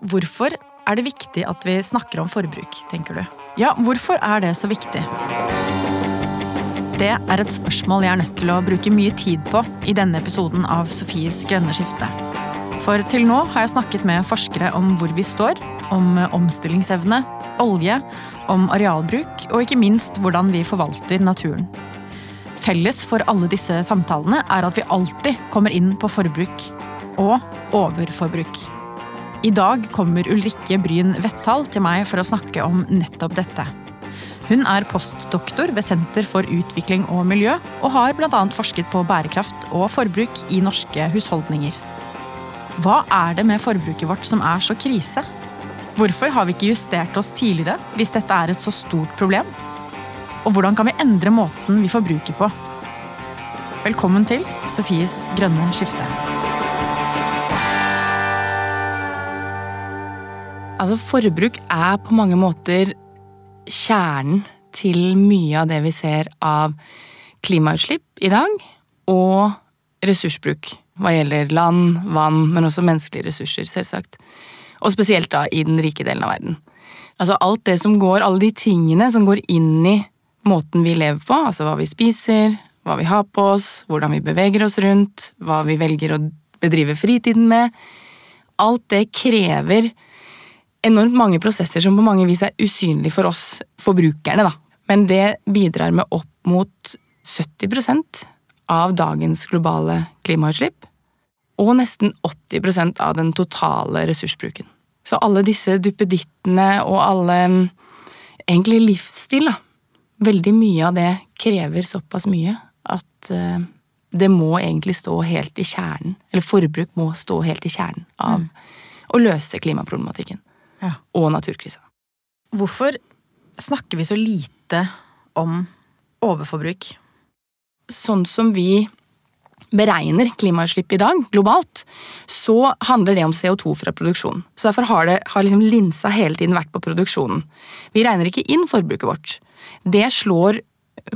Hvorfor er det viktig at vi snakker om forbruk, tenker du? Ja, hvorfor er det så viktig? Det er et spørsmål jeg er nødt til å bruke mye tid på i denne episoden av Sofies grønne skifte. For til nå har jeg snakket med forskere om hvor vi står, om omstillingsevne, olje, om arealbruk og ikke minst hvordan vi forvalter naturen. Felles for alle disse samtalene er at vi alltid kommer inn på forbruk. Og overforbruk. I dag kommer Ulrikke Bryn Vettal til meg for å snakke om nettopp dette. Hun er postdoktor ved Senter for utvikling og miljø, og har bl.a. forsket på bærekraft og forbruk i norske husholdninger. Hva er det med forbruket vårt som er så krise? Hvorfor har vi ikke justert oss tidligere hvis dette er et så stort problem? Og hvordan kan vi endre måten vi forbruker på? Velkommen til Sofies grønne skifte. Altså, forbruk er på mange måter kjernen til mye av det vi ser av klimautslipp i dag, og ressursbruk hva gjelder land, vann, men også menneskelige ressurser, selvsagt. Og spesielt da i den rike delen av verden. Altså alt det som går, alle de tingene som går inn i måten vi lever på, altså hva vi spiser, hva vi har på oss, hvordan vi beveger oss rundt, hva vi velger å bedrive fritiden med. Alt det krever enormt mange prosesser som på mange vis er usynlige for oss forbrukerne. da. Men det bidrar med opp mot 70% av dagens globale klimautslipp. Og nesten 80% av den totale ressursbruken. Så alle disse duppedittene og alle egentlig livsstil, da. Veldig mye av det krever såpass mye at uh, det må egentlig stå helt i kjernen, eller forbruk må stå helt i kjernen av mm. å løse klimaproblematikken ja. og naturkrisa. Hvorfor snakker vi så lite om overforbruk? Sånn som vi beregner klimautslipp i dag, globalt, så handler det om CO2 fra produksjonen. Så Derfor har, det, har liksom linsa hele tiden vært på produksjonen. Vi regner ikke inn forbruket vårt. Det slår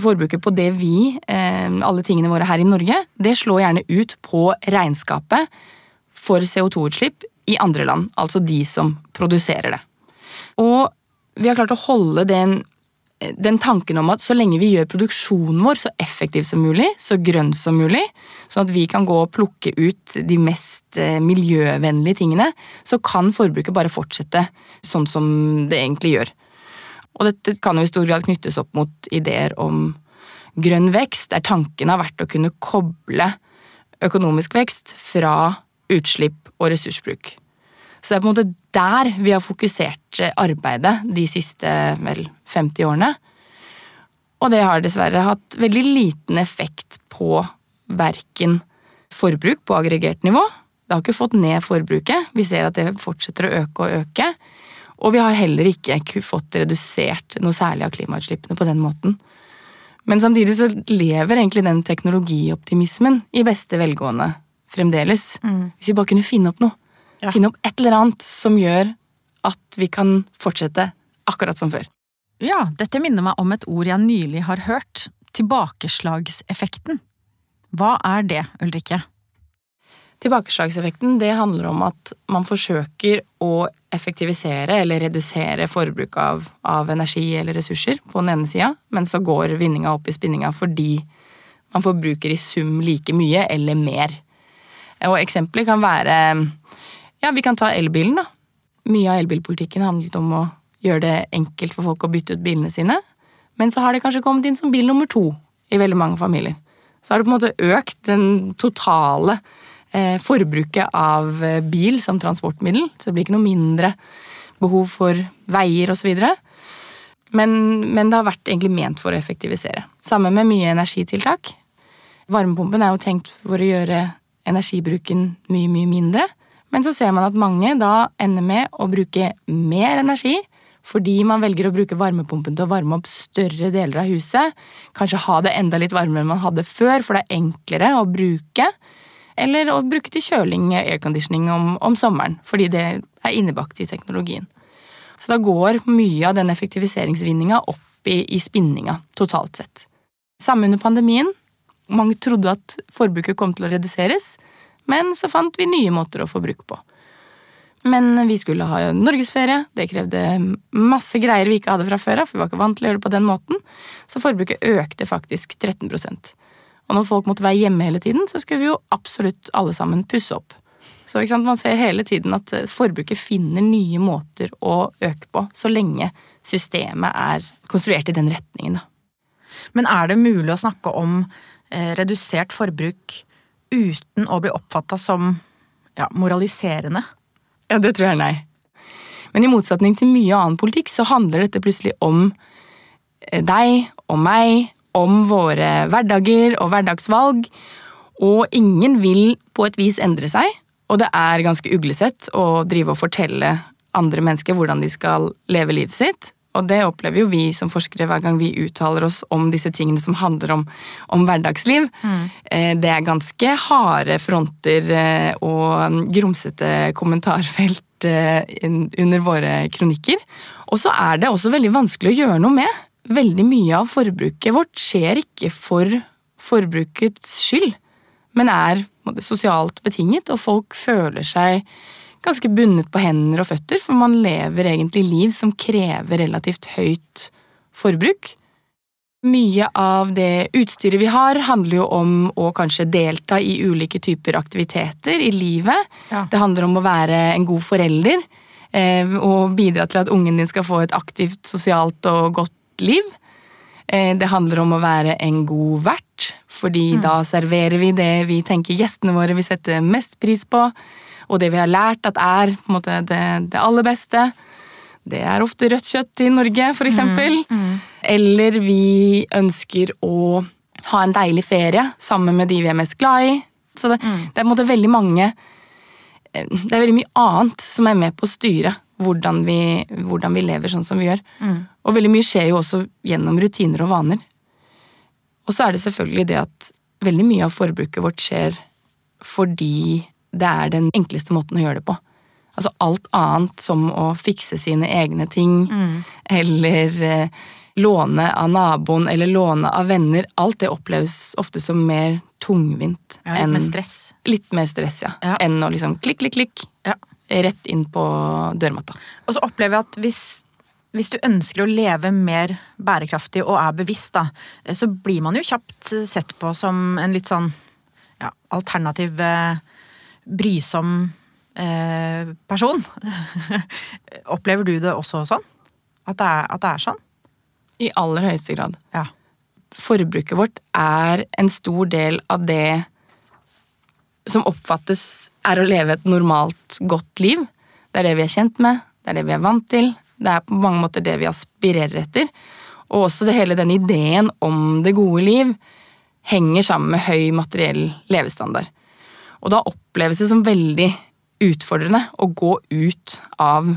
forbruket på det vi, eh, alle tingene våre her i Norge, det slår gjerne ut på regnskapet for CO2-utslipp i andre land, altså de som produserer det. Og vi har klart å holde den, den, tanken om at så lenge vi gjør produksjonen vår så effektiv som mulig, så grønn som mulig, sånn at vi kan gå og plukke ut de mest eh, miljøvennlige tingene, så kan forbruket bare fortsette sånn som det egentlig gjør. Og dette kan jo i stor grad knyttes opp mot ideer om grønn vekst, der tanken har vært å kunne koble økonomisk vekst fra utslipp og ressursbruk. Så det er på en måte der vi har fokusert arbeidet de siste vel 50 årene. Og det har dessverre hatt veldig liten effekt på verken forbruk på aggregert nivå. Det har ikke fått ned forbruket. Vi ser at det fortsetter å øke og øke. Og vi har heller ikke fått redusert noe særlig av klimautslippene på den måten. Men samtidig så lever egentlig den teknologioptimismen i beste velgående fremdeles. Mm. Hvis vi bare kunne finne opp noe. Ja. Finne opp et eller annet som gjør at vi kan fortsette akkurat som før. Ja, dette minner meg om et ord jeg nylig har hørt. Tilbakeslagseffekten. Hva er det, Ulrikke? Tilbakeslagseffekten det handler om at man forsøker å effektivisere eller redusere forbruk av, av energi eller ressurser på den ene sida, men så går vinninga opp i spinninga fordi man forbruker i sum like mye eller mer og eksempler kan være Ja, vi kan ta elbilen, da. Mye av elbilpolitikken handlet om å gjøre det enkelt for folk å bytte ut bilene sine. Men så har det kanskje kommet inn som bil nummer to i veldig mange familier. Så har det på en måte økt den totale eh, forbruket av eh, bil som transportmiddel. Så det blir ikke noe mindre behov for veier osv. Men, men det har vært egentlig ment for å effektivisere. Sammen med mye energitiltak. Varmepumpen er jo tenkt for å gjøre energibruken mye, mye mindre. Men så ser man at mange da ender med å bruke mer energi fordi man velger å bruke varmepumpen til å varme opp større deler av huset. Kanskje ha det enda litt varmere enn man hadde før, for det er enklere å bruke. Eller å bruke til kjøling, airconditioning, om, om sommeren, fordi det er innebakt i teknologien. Så da går mye av den effektiviseringsvinninga opp i, i spinninga, totalt sett. Samme under pandemien. Mange trodde at forbruket kom til å reduseres, men så fant vi nye måter å få bruk på. Men vi skulle ha norgesferie. Det krevde masse greier vi ikke hadde fra før av, for vi var ikke vant til å gjøre det på den måten. Så forbruket økte faktisk 13% Og når folk måtte være hjemme hele tiden, så skulle vi jo absolutt alle sammen pusse opp. Så Man ser hele tiden at forbruket finner nye måter å øke på, så lenge systemet er konstruert i den retningen. Men er det mulig å snakke om redusert forbruk uten å bli oppfatta som ja, moraliserende? Ja, det tror jeg nei. Men i motsetning til mye annen politikk så handler dette plutselig om eh, deg og meg, om våre hverdager og hverdagsvalg. Og ingen vil på et vis endre seg, og det er ganske uglesett å drive og fortelle andre mennesker hvordan de skal leve livet sitt. Og det opplever jo vi som forskere hver gang vi uttaler oss om disse tingene som handler om, om hverdagsliv. Mm. Det er ganske harde fronter eh, og grumsete kommentarfelt eh, under våre kronikker. Og så er det også veldig vanskelig å gjøre noe med. Veldig mye av forbruket vårt skjer ikke for forbrukets skyld, men er sosialt betinget, og folk føler seg ganske bundet på hender og føtter, for man lever egentlig liv som krever relativt høyt forbruk. Mye av det utstyret vi har, handler jo om å kanskje delta i ulike typer aktiviteter i livet. Ja. Det handler om å være en god forelder eh, og bidra til at ungen din skal få et aktivt, sosialt og godt liv. Eh, det handler om å være en god vert, fordi mm. da serverer vi det vi tenker gjestene våre vil sette mest pris på og det vi har lært at er på en måte, det, det, aller beste, det er ofte rødt kjøtt i Norge, for eksempel. Mm, mm. Eller vi ønsker å ha en deilig ferie sammen med de vi er mest glad i. Så det, mm. det er på en måte veldig mange eh, Det er veldig mye annet som er med på å styre hvordan vi, hvordan vi lever sånn som vi gjør. Mm. Og veldig mye skjer jo også gjennom rutiner og vaner. Og så er det selvfølgelig det at veldig mye av forbruket vårt skjer fordi det er den enkleste måten å gjøre det på. Altså alt annet som å fikse sine egne ting, mm. eller eh, låne av naboen eller låne av venner, alt det oppleves ofte som mer tungvint. Ja, litt mer stress. Litt mer stress, ja. ja. Enn å liksom klikk, klikk, klikk. Ja. Rett inn på dørmatta. Og så opplever jeg at hvis, hvis du ønsker å leve mer bærekraftig og er bevisst, da, så blir man jo kjapt sett på som en litt sånn ja, alternativ eh, brysom eh, person. Opplever du det også sånn? At det, er, at det, er, sånn? I aller høyeste grad. Ja. Forbruket vårt er en stor del av det som oppfattes er å leve et normalt, godt liv. Det er det vi er kjent med, det er det vi er vant til. Det er på mange måter det vi aspirerer etter. Og også det hele den ideen om det gode liv henger sammen med høy materiell levestandard. Og da oppleves det som veldig utfordrende å gå ut av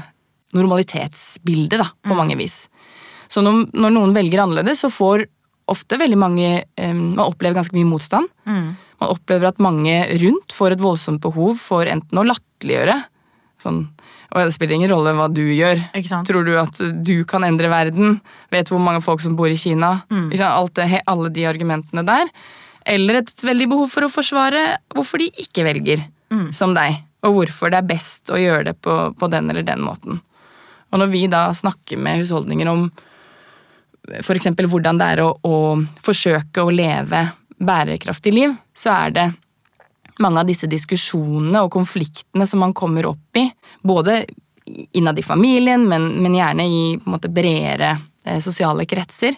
normalitetsbildet, da, på mm. mange vis. Så når, når, noen velger annerledes, så får ofte veldig mange um, Man opplever ganske mye motstand. Mm. Man opplever at mange rundt får et voldsomt behov for enten å latterliggjøre sånn og det spiller ingen rolle hva du gjør. Tror du at du kan endre verden? Vet hvor mange folk som bor i Kina? Mm. Det, alle de argumentene der eller et veldig behov for å forsvare hvorfor de ikke velger mm. som deg, og hvorfor det er best å gjøre det på, på, den eller den måten. Og når vi da snakker med husholdninger om f.eks. hvordan det er å, å, forsøke å leve bærekraftig liv, så er det mange av disse diskusjonene og konfliktene som man kommer opp i, både innad i familien, men, men gjerne i måte, bredere eh, sosiale kretser,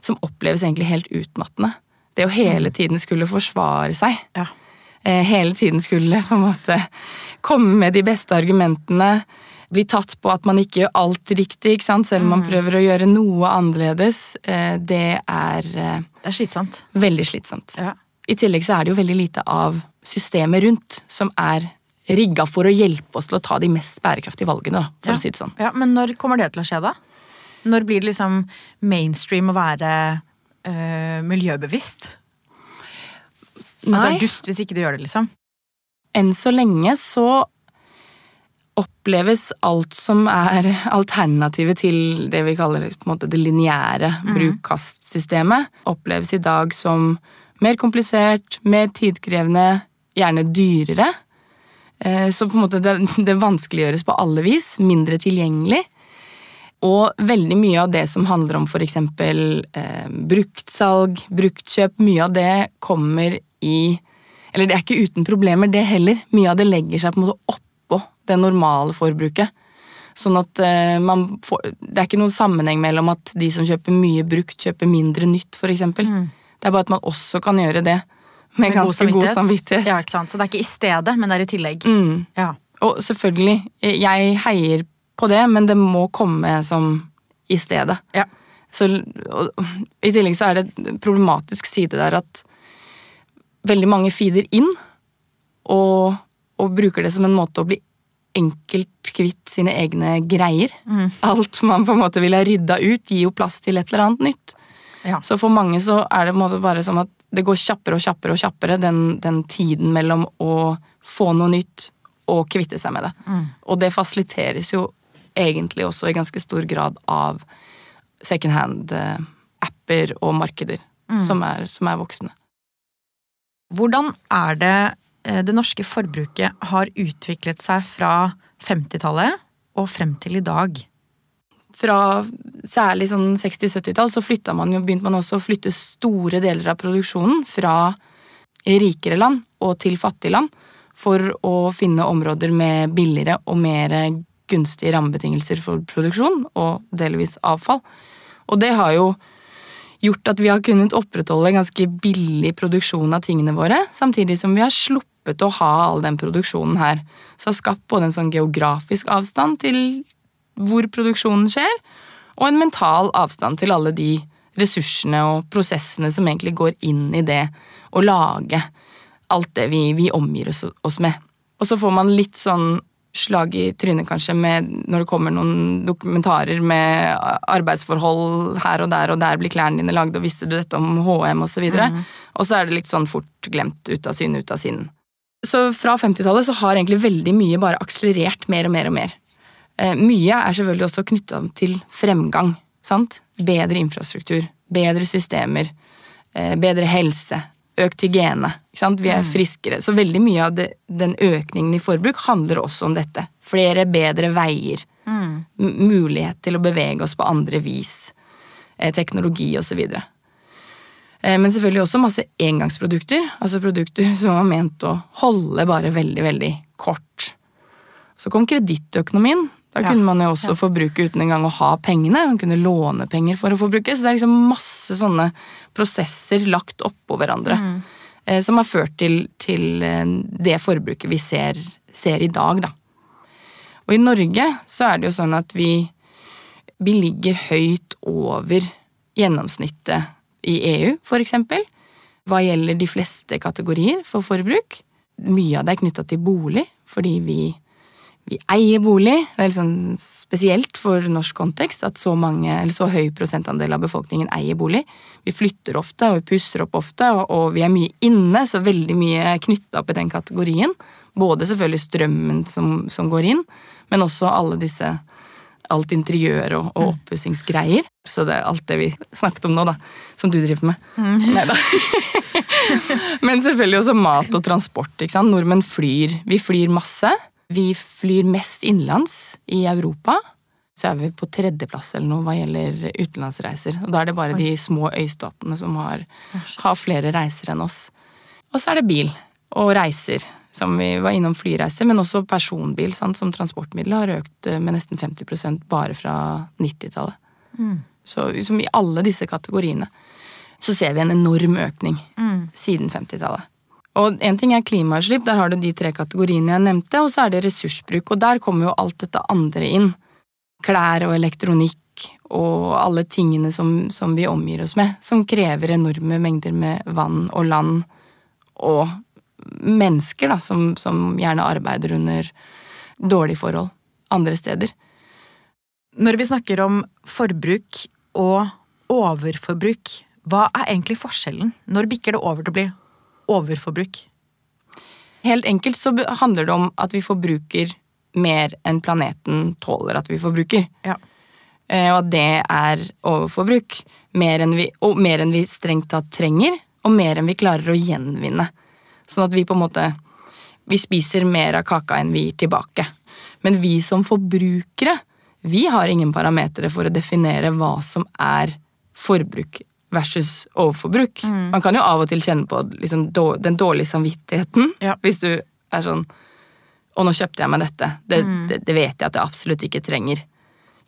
som oppleves egentlig helt utmattende. Det å hele mm. tiden skulle forsvare seg. Ja. Eh, hele tiden skulle på en måte komme med de beste argumentene. Bli tatt på at man ikke gjør alt riktig, ikke sant? selv om man mm. prøver å gjøre noe annerledes. Eh, det er eh, Det er slitsomt. Veldig slitsomt. Ja. I tillegg så er det jo veldig lite av systemet rundt som er rigga for å hjelpe oss til å ta de mest bærekraftige valgene. Da, for ja. å si det sånn. Ja, Men når kommer det til å skje, da? Når blir det liksom mainstream å være uh, miljøbevisst? Nei. At det er dust hvis ikke du gjør det, liksom? Enn så lenge så oppleves alt som er alternativet til det vi kaller måte, det lineære mm. bruk-kast-systemet, oppleves i dag som mer komplisert, mer tidkrevende, gjerne dyrere. Eh, så på en måte det, det vanskeliggjøres på alle vis. Mindre tilgjengelig. Og veldig mye av det som handler om f.eks. Eh, bruktsalg, bruktkjøp, mye av det kommer i Eller det er ikke uten problemer, det heller. Mye av det legger seg på en måte oppå det normale forbruket. Sånn at eh, man får Det er ikke noen sammenheng mellom at de som kjøper mye brukt, kjøper mindre nytt, f.eks. Mm. Det er bare at man også kan gjøre det med, med ganske god samvittighet. god samvittighet. Ja, ikke sant? Så det er ikke i stedet, men det er i tillegg. Mm. Ja. Og selvfølgelig, jeg heier på det, men det må komme som i stedet. Ja. Så, og, I tillegg så er det en problematisk side der at veldig mange feeder inn og, og bruker det som en måte å bli enkelt kvitt sine egne greier. Mm. Alt man på en måte ville rydda ut, gir jo plass til et eller annet nytt. Ja. Så for mange så er det på en måte bare som at det går kjappere og kjappere og kjappere, den, den tiden mellom å få noe nytt og kvitte seg med det. Mm. Og det fasiliteres jo egentlig også i ganske stor grad av second hand-apper og markeder mm. som, er, som, er, voksne. Hvordan er det eh, det norske forbruket har utviklet seg fra 50-tallet og frem til i dag? Fra særlig sånn 60-70-tall så man jo, begynte man også å flytte store deler av produksjonen fra rikere land og til fattige land for å finne områder med billigere og mer gunstige rammebetingelser for produksjon, og delvis avfall. Og det har jo gjort at vi har kunnet opprettholde en ganske billig produksjon av tingene våre, samtidig som vi har sluppet å ha all den produksjonen her. Så har skapt både en sånn geografisk avstand til hvor produksjonen skjer, og en mental avstand til alle de ressursene og prosessene som egentlig går inn i det å lage alt det vi, vi omgir oss, oss med. Og så får man litt sånn slag i trynet, kanskje, med når det kommer noen dokumentarer med arbeidsforhold her og der, og der blir klærne dine lagd, og visste du dette om HM, osv. Og, så mm. og så er det litt sånn fort glemt, ut av syne, ut av sinn. Så fra 50-tallet så har egentlig veldig mye bare akselerert mer og mer og mer. Eh, mye er selvfølgelig også knytta til fremgang. sant? Bedre infrastruktur, bedre systemer, eh, bedre helse, økt hygiene. Vi er mm. friskere. Så veldig mye av det, den økningen i forbruk handler også om dette. Flere, bedre veier. Mm. Mulighet til å bevege oss på andre vis. Eh, teknologi osv. Eh, men selvfølgelig også masse engangsprodukter. Altså produkter som var ment å holde bare veldig, veldig kort. Så kom kredittøkonomien. Da ja. kunne man jo også ja. forbruke uten engang å ha pengene. Man kunne låne penger for å forbruke. Så det er liksom masse sånne prosesser lagt oppå hverandre. Mm. Eh, som har ført til, til, eh, det forbruket vi ser, ser, i dag, da. Og i Norge så er det jo sånn at vi, vi ligger høyt over gjennomsnittet i EU, for eksempel. Hva gjelder de fleste kategorier for forbruk. Mye av det er knytta til bolig, fordi vi eier bolig. Det er sånn spesielt for norsk kontekst at så, mange, eller så høy prosentandel av befolkningen eier bolig. Vi flytter ofte, og vi pusser opp ofte, og, vi er mye inne, så veldig mye knytta opp i den kategorien. Både selvfølgelig strømmen som, som, går inn, men også alle disse alt interiør og, og mm. oppussingsgreier. Så det er alt det vi snakket om nå, da. Som du driver med. Mm. Nei da. men selvfølgelig også mat og transport. ikke sant? Nordmenn flyr. Vi flyr masse. Vi flyr mest innenlands i Europa. Så er vi på tredjeplass eller noe hva gjelder utenlandsreiser. Og da er det bare de små øystatene som har, har, flere reiser enn oss. Og så er det bil og reiser. Som vi var innom flyreiser, men også personbil sant, som transportmiddel har økt eh, med nesten 50% bare fra 90-tallet. Mm. Så liksom, i alle disse kategoriene så ser vi en enorm økning mm. siden 50-tallet. Og en ting er klimautslipp, der har du de tre kategoriene jeg nevnte, og så er det ressursbruk, og der kommer jo alt dette andre inn. Klær og elektronikk og alle tingene som, som vi omgir oss med, som krever enorme mengder med vann og land, og mennesker da, som, som gjerne arbeider under dårlige forhold andre steder. Når vi snakker om forbruk og overforbruk, hva er egentlig forskjellen? Når bikker det over til å bli overforbruk? Helt enkelt så handler det om at vi forbruker mer enn planeten tåler at vi forbruker. Ja. Eh, og at det er overforbruk. Mer enn vi, og mer enn vi strengt tatt trenger, og mer enn vi klarer å gjenvinne. Sånn at vi på en måte vi spiser mer av kaka enn vi gir tilbake. Men vi som forbrukere, vi har ingen parametere for å definere hva som er forbruk versus overforbruk. Man kan jo av og til kjenne på liksom, den dårlige samvittigheten Ja. hvis du er sånn Og nå kjøpte jeg meg dette. Det, det, det vet jeg at jeg absolutt ikke trenger.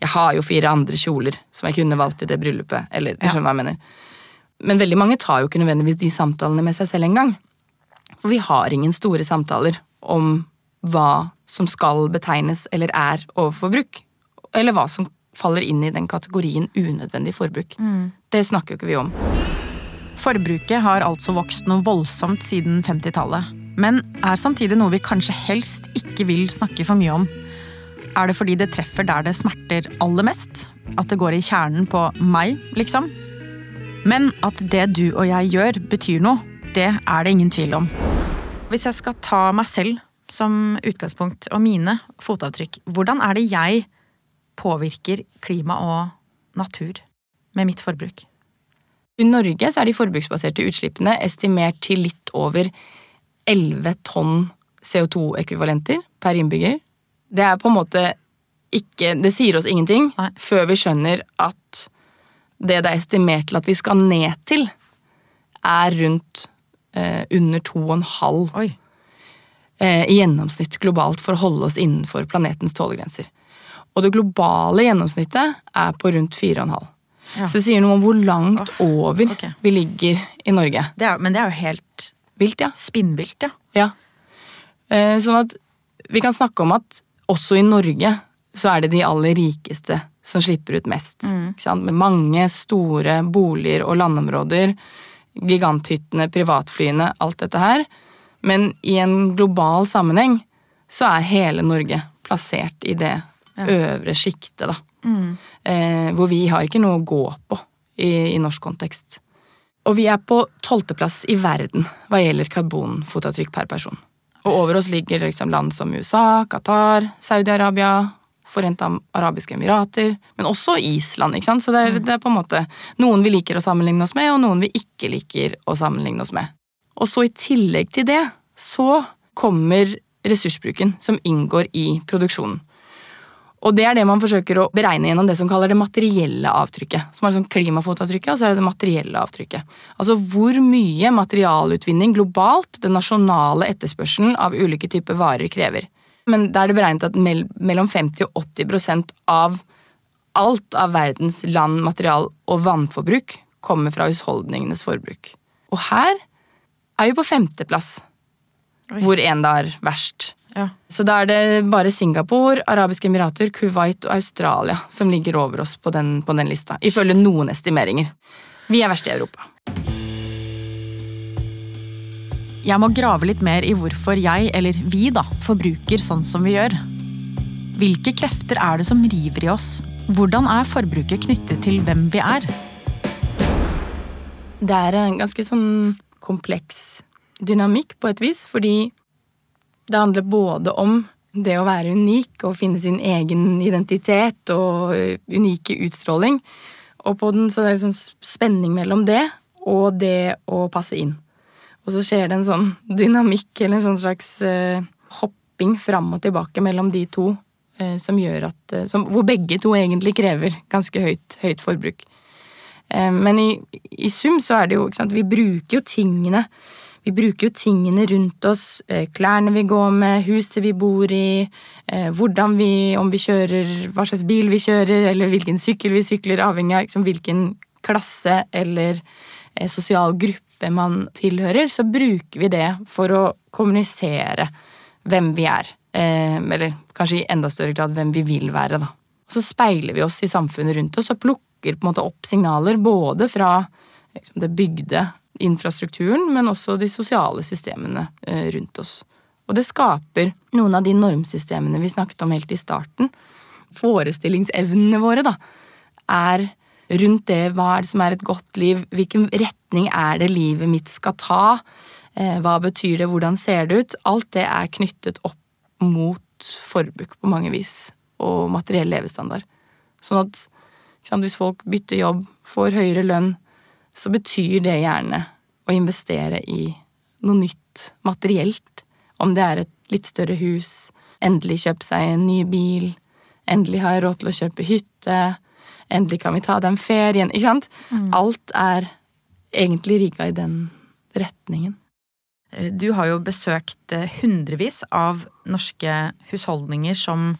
Jeg har jo fire andre kjoler som jeg kunne valgt i det bryllupet. Eller, du Ja. skjønner hva jeg mener. Men veldig mange tar jo ikke nødvendigvis de samtalene med seg selv engang. For vi har ingen store samtaler om hva som skal betegnes eller er overforbruk. Eller hva som faller inn i den kategorien unødvendig forbruk. Det snakker jo ikke vi om. Forbruket har altså vokst noe voldsomt siden 50-tallet, men er samtidig noe vi kanskje helst ikke vil snakke for mye om. Er det fordi det treffer der det smerter aller mest? At det går i kjernen på meg, liksom? Men at det du og jeg gjør, betyr noe, det er det ingen tvil om. Hvis jeg skal ta meg selv som utgangspunkt, og mine fotavtrykk, hvordan er det jeg påvirker klima og natur med mitt forbruk? I Norge så er de forbruksbaserte utslippene estimert til litt over 11 tonn CO2-ekvivalenter per innbygger. Det er på en måte ikke Det sier oss ingenting Nei. før vi skjønner at det det er estimert til at vi skal ned til, er rundt eh, under 2,5 eh, i gjennomsnitt globalt for å holde oss innenfor planetens tålegrenser. Og det globale gjennomsnittet er på rundt 4,5. Ja. Så det sier noe om hvor langt over okay. vi ligger i Norge. Det er, men det er jo helt Vilt, ja. spinnvilt, ja. ja. Eh, sånn at vi kan snakke om at også i Norge så er det de aller rikeste som slipper ut mest. Sant? Med mange store boliger og landområder, giganthyttene, privatflyene, alt dette her. Men i en global sammenheng så er hele Norge plassert i det øvre sjiktet, da. Eh, hvor vi har ikke noe å gå på i, i norsk kontekst. Og vi er på tolvteplass i verden hva gjelder karbonfotavtrykk per person. Og over oss ligger liksom land som USA, Qatar, Saudi-Arabia, Forente arabiske emirater, men også Island. ikke sant? Så det er, det er på en måte noen vi liker å sammenligne oss med, og noen vi ikke liker å sammenligne oss med. Og så i tillegg til det, så kommer ressursbruken som inngår i produksjonen. Og det er det man forsøker å beregne gjennom det som kaller det materielle avtrykket. Som er sånn klimafotavtrykket, og så er det det materielle avtrykket. Altså hvor mye materialutvinning globalt den nasjonale etterspørselen av ulike typer varer krever. Men da er det beregnet at mellom 50 og 80 prosent av alt av verdens land, material og vannforbruk kommer fra husholdningenes forbruk. Og her er vi på femteplass, Oi. hvor en det er verst. ja. Så da er det bare Singapore, Arabiske Emirater, Kuwait og Australia som ligger over oss på den, på den lista, ifølge noen estimeringer. Vi er verst i Europa. Jeg må grave litt mer i hvorfor jeg, eller vi, da, forbruker sånn som vi gjør. Hvilke krefter er det som river i oss? Hvordan er forbruket knyttet til hvem vi er? Det er en ganske sånn kompleks dynamikk på et vis, fordi det handler både om det å være unik og finne sin egen identitet og unike utstråling. Og på den så er det sånn spenning mellom det og det å passe inn. Og så skjer det en sånn dynamikk eller en sånn slags eh, hopping fram og tilbake mellom de to, eh, som gjør at eh, som, Hvor begge to egentlig krever ganske høyt, høyt forbruk. Eh, men i, i sum så er det jo ikke sant, Vi bruker jo tingene. Vi bruker jo tingene rundt oss. eh, Klærne vi går med, huset vi bor i, eh, hvordan vi, om vi kjører, hva slags bil vi kjører, eller hvilken sykkel vi sykler, avhengig av liksom, hvilken klasse eller eh, sosial gruppe man tilhører, så bruker vi det for å kommunisere hvem vi er. Eller kanskje i enda større grad hvem vi vil være, da. Så speiler vi oss i samfunnet rundt oss og plukker på en måte opp signaler både fra liksom, det bygde infrastrukturen, men også de sosiale systemene eh, rundt oss. Og det skaper noen av de normsystemene vi snakket om helt i starten. Forestillingsevnene våre, da, er rundt det hva er det som er et godt liv, hvilken retning er det livet mitt skal ta, eh, hva betyr det, hvordan ser det ut? Alt det er knyttet opp mot forbruk på mange vis, og materiell levestandard. Sånn at hvis folk bytter jobb, får høyere lønn, så betyr det gjerne å investere i noe nytt materielt. Om det er et litt større hus, endelig kjøpe seg en ny bil, endelig har jeg råd til å kjøpe hytte, endelig kan vi ta den ferien. Ikke sant? Alt er egentlig rigga i den retningen. Du har jo besøkt eh, hundrevis av norske husholdninger som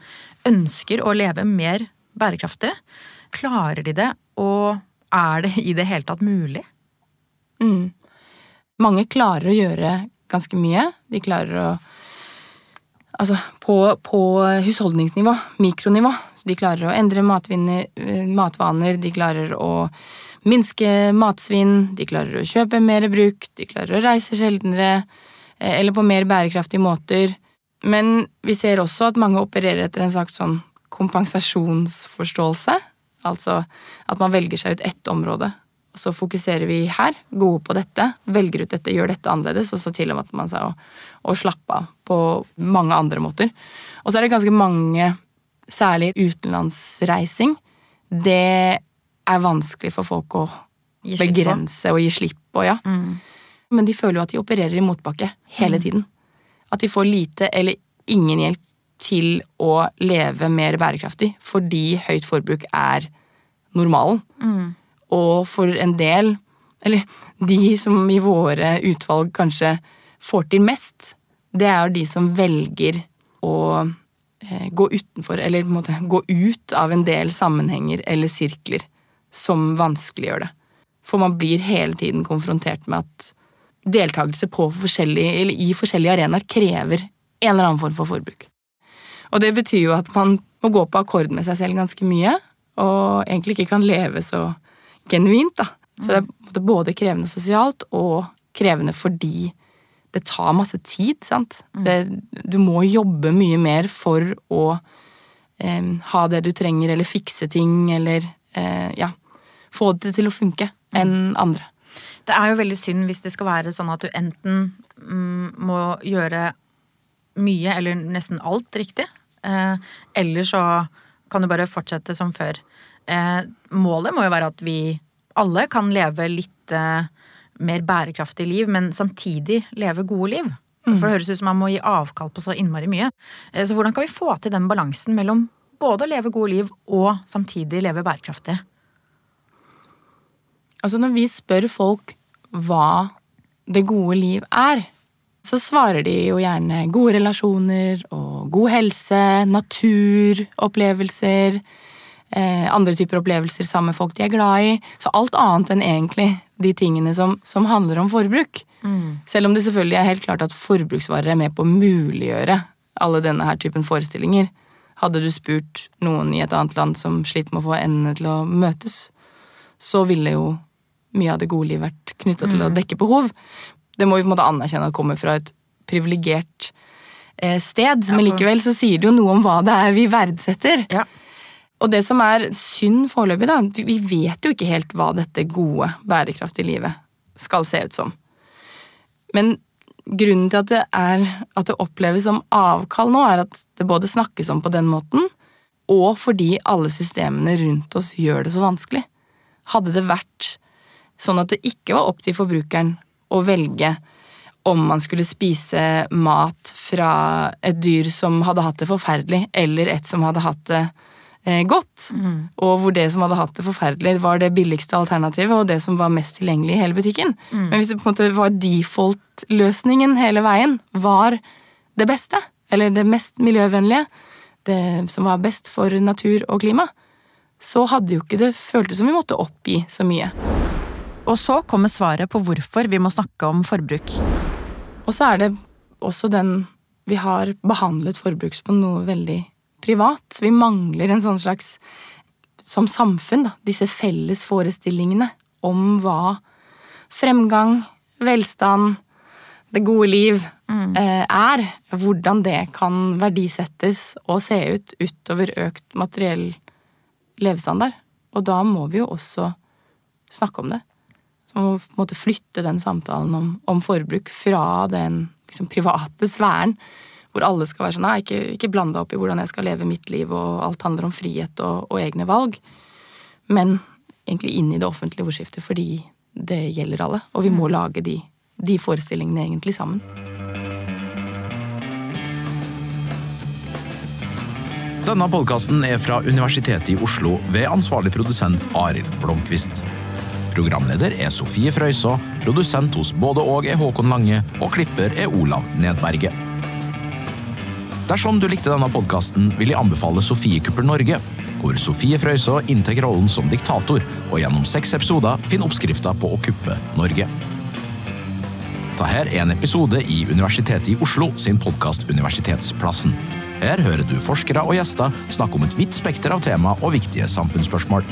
ønsker å leve mer bærekraftig. Klarer de det, og er det i det hele tatt mulig? Mm. Mange klarer å gjøre ganske mye. De klarer å Altså på, på husholdningsnivå, mikronivå. Så de klarer å endre matvinner, matvaner, de klarer å minske matsvinn, de klarer å kjøpe mer brukt, de klarer å reise sjeldnere eh, eller på mer bærekraftige måter. Men vi ser også at mange opererer etter en slags sånn kompensasjonsforståelse. Altså at man velger seg ut ett område, og så fokuserer vi her, gode på dette, velger ut dette, gjør dette annerledes, og så til og man seg å, å slappe av på mange andre måter. Og så er det ganske mange, særlig utenlandsreising. Det er vanskelig for folk å begrense og gi slipp på, ja. Mm. Men de føler jo at de opererer i motbakke hele mm. tiden. At de får lite eller ingen hjelp til å leve mer bærekraftig fordi høyt forbruk er normalen. Mm. Og for en del, eller de som i våre utvalg kanskje får til mest, det er jo de som velger å eh, gå utenfor, eller på en måte gå ut av en del sammenhenger eller sirkler som vanskeliggjør det. For man blir hele tiden konfrontert med at deltakelse på forskjellige, eller i forskjellige arenaer krever en eller annen form for forbruk. Og det betyr jo at man må gå på akkord med seg selv ganske mye, og egentlig ikke kan leve så genuint. da. Så det er både krevende sosialt og krevende fordi det tar masse tid. sant? Mm. Det, du må jobbe mye mer for å eh, ha det du trenger, eller fikse ting, eller eh, ja, få det til å funke enn andre. Det er jo veldig synd hvis det skal være sånn at du enten mm, må gjøre mye, eller nesten alt riktig, eh, eller så kan du bare fortsette som før. Eh, målet må jo være at vi alle kan leve litt eh, mer bærekraftig liv, men samtidig leve gode liv. Mm. For det høres ut som man må gi avkall på så innmari mye. Så hvordan kan vi få til den balansen mellom både å leve gode liv og samtidig leve bærekraftig? Altså når vi spør folk hva det gode liv er, så svarer de jo gjerne gode relasjoner og god helse, naturopplevelser, eh, andre typer opplevelser sammen med folk de er glad i. Så alt annet enn egentlig de tingene som, som handler om forbruk. Mm. Selv om det selvfølgelig er helt klart at forbruksvarer er med på å muliggjøre alle denne her typen forestillinger. Hadde du spurt noen i et annet land som sliter med å få endene til å møtes, så ville jo mye av det gode livet vært knytta til mm. å dekke behov. Det må vi på en måte anerkjenne at kommer fra et privilegert eh, sted, men likevel så sier det jo noe om hva det er vi verdsetter. Ja. Og det som er synd foreløpig, da, vi vet jo ikke helt hva dette gode, bærekraftige livet skal se ut som. Men grunnen til at det, er, at det oppleves som avkall nå, er at det både snakkes om på den måten, og fordi alle systemene rundt oss gjør det så vanskelig. Hadde det vært sånn at det ikke var opp til forbrukeren å velge om man skulle spise mat fra et dyr som hadde hatt det forferdelig, eller et som hadde hatt det eh, godt. Mm. Og hvor det som hadde hatt det forferdelig, var det billigste alternativet og det som var mest tilgjengelig i hele butikken. Mm. Men hvis det på en måte var default-løsningen hele veien, var det beste, eller det mest miljøvennlige, det som var best for natur og klima, så hadde jo ikke det føltes som vi måtte oppgi så mye. Og så kommer svaret på hvorfor vi må snakke om forbruk. Og så er det også den Vi har behandlet forbruk på noe veldig privat. Vi mangler en sånn slags Som samfunn, da. Disse felles forestillingene om hva fremgang, velstand, det gode liv mm. eh, er. Hvordan det kan verdisettes og se ut utover økt materiell levestandard. Og da må vi jo også snakke om det. Så måtte flytte den samtalen om, om forbruk fra den liksom, private sfæren, hvor alle skal være sånn Nei, ikke, ikke bland deg opp i hvordan jeg skal leve mitt liv, og alt handler om frihet og, og egne valg. Men egentlig inn i det offentlige ordskiftet, fordi det gjelder alle. Og vi må mm. lage de, de forestillingene egentlig sammen. Denne podkasten er fra Universitetet i Oslo ved ansvarlig produsent Arild Blomkvist. Programleder er Sofie Frøysaa, produsent hos både og er Håkon Lange, og klipper er Olav Nedberget. Dersom du likte denne podkasten, vil jeg anbefale Sofiekuppel Norge, hvor Sofie Frøysaa inntar rollen som diktator, og gjennom seks episoder finner oppskrifta på å kuppe Norge. Dette er en episode i Universitetet i Oslo sin podkast Universitetsplassen. Her hører du forskere og gjester snakke om et vidt spekter av tema og viktige samfunnsspørsmål.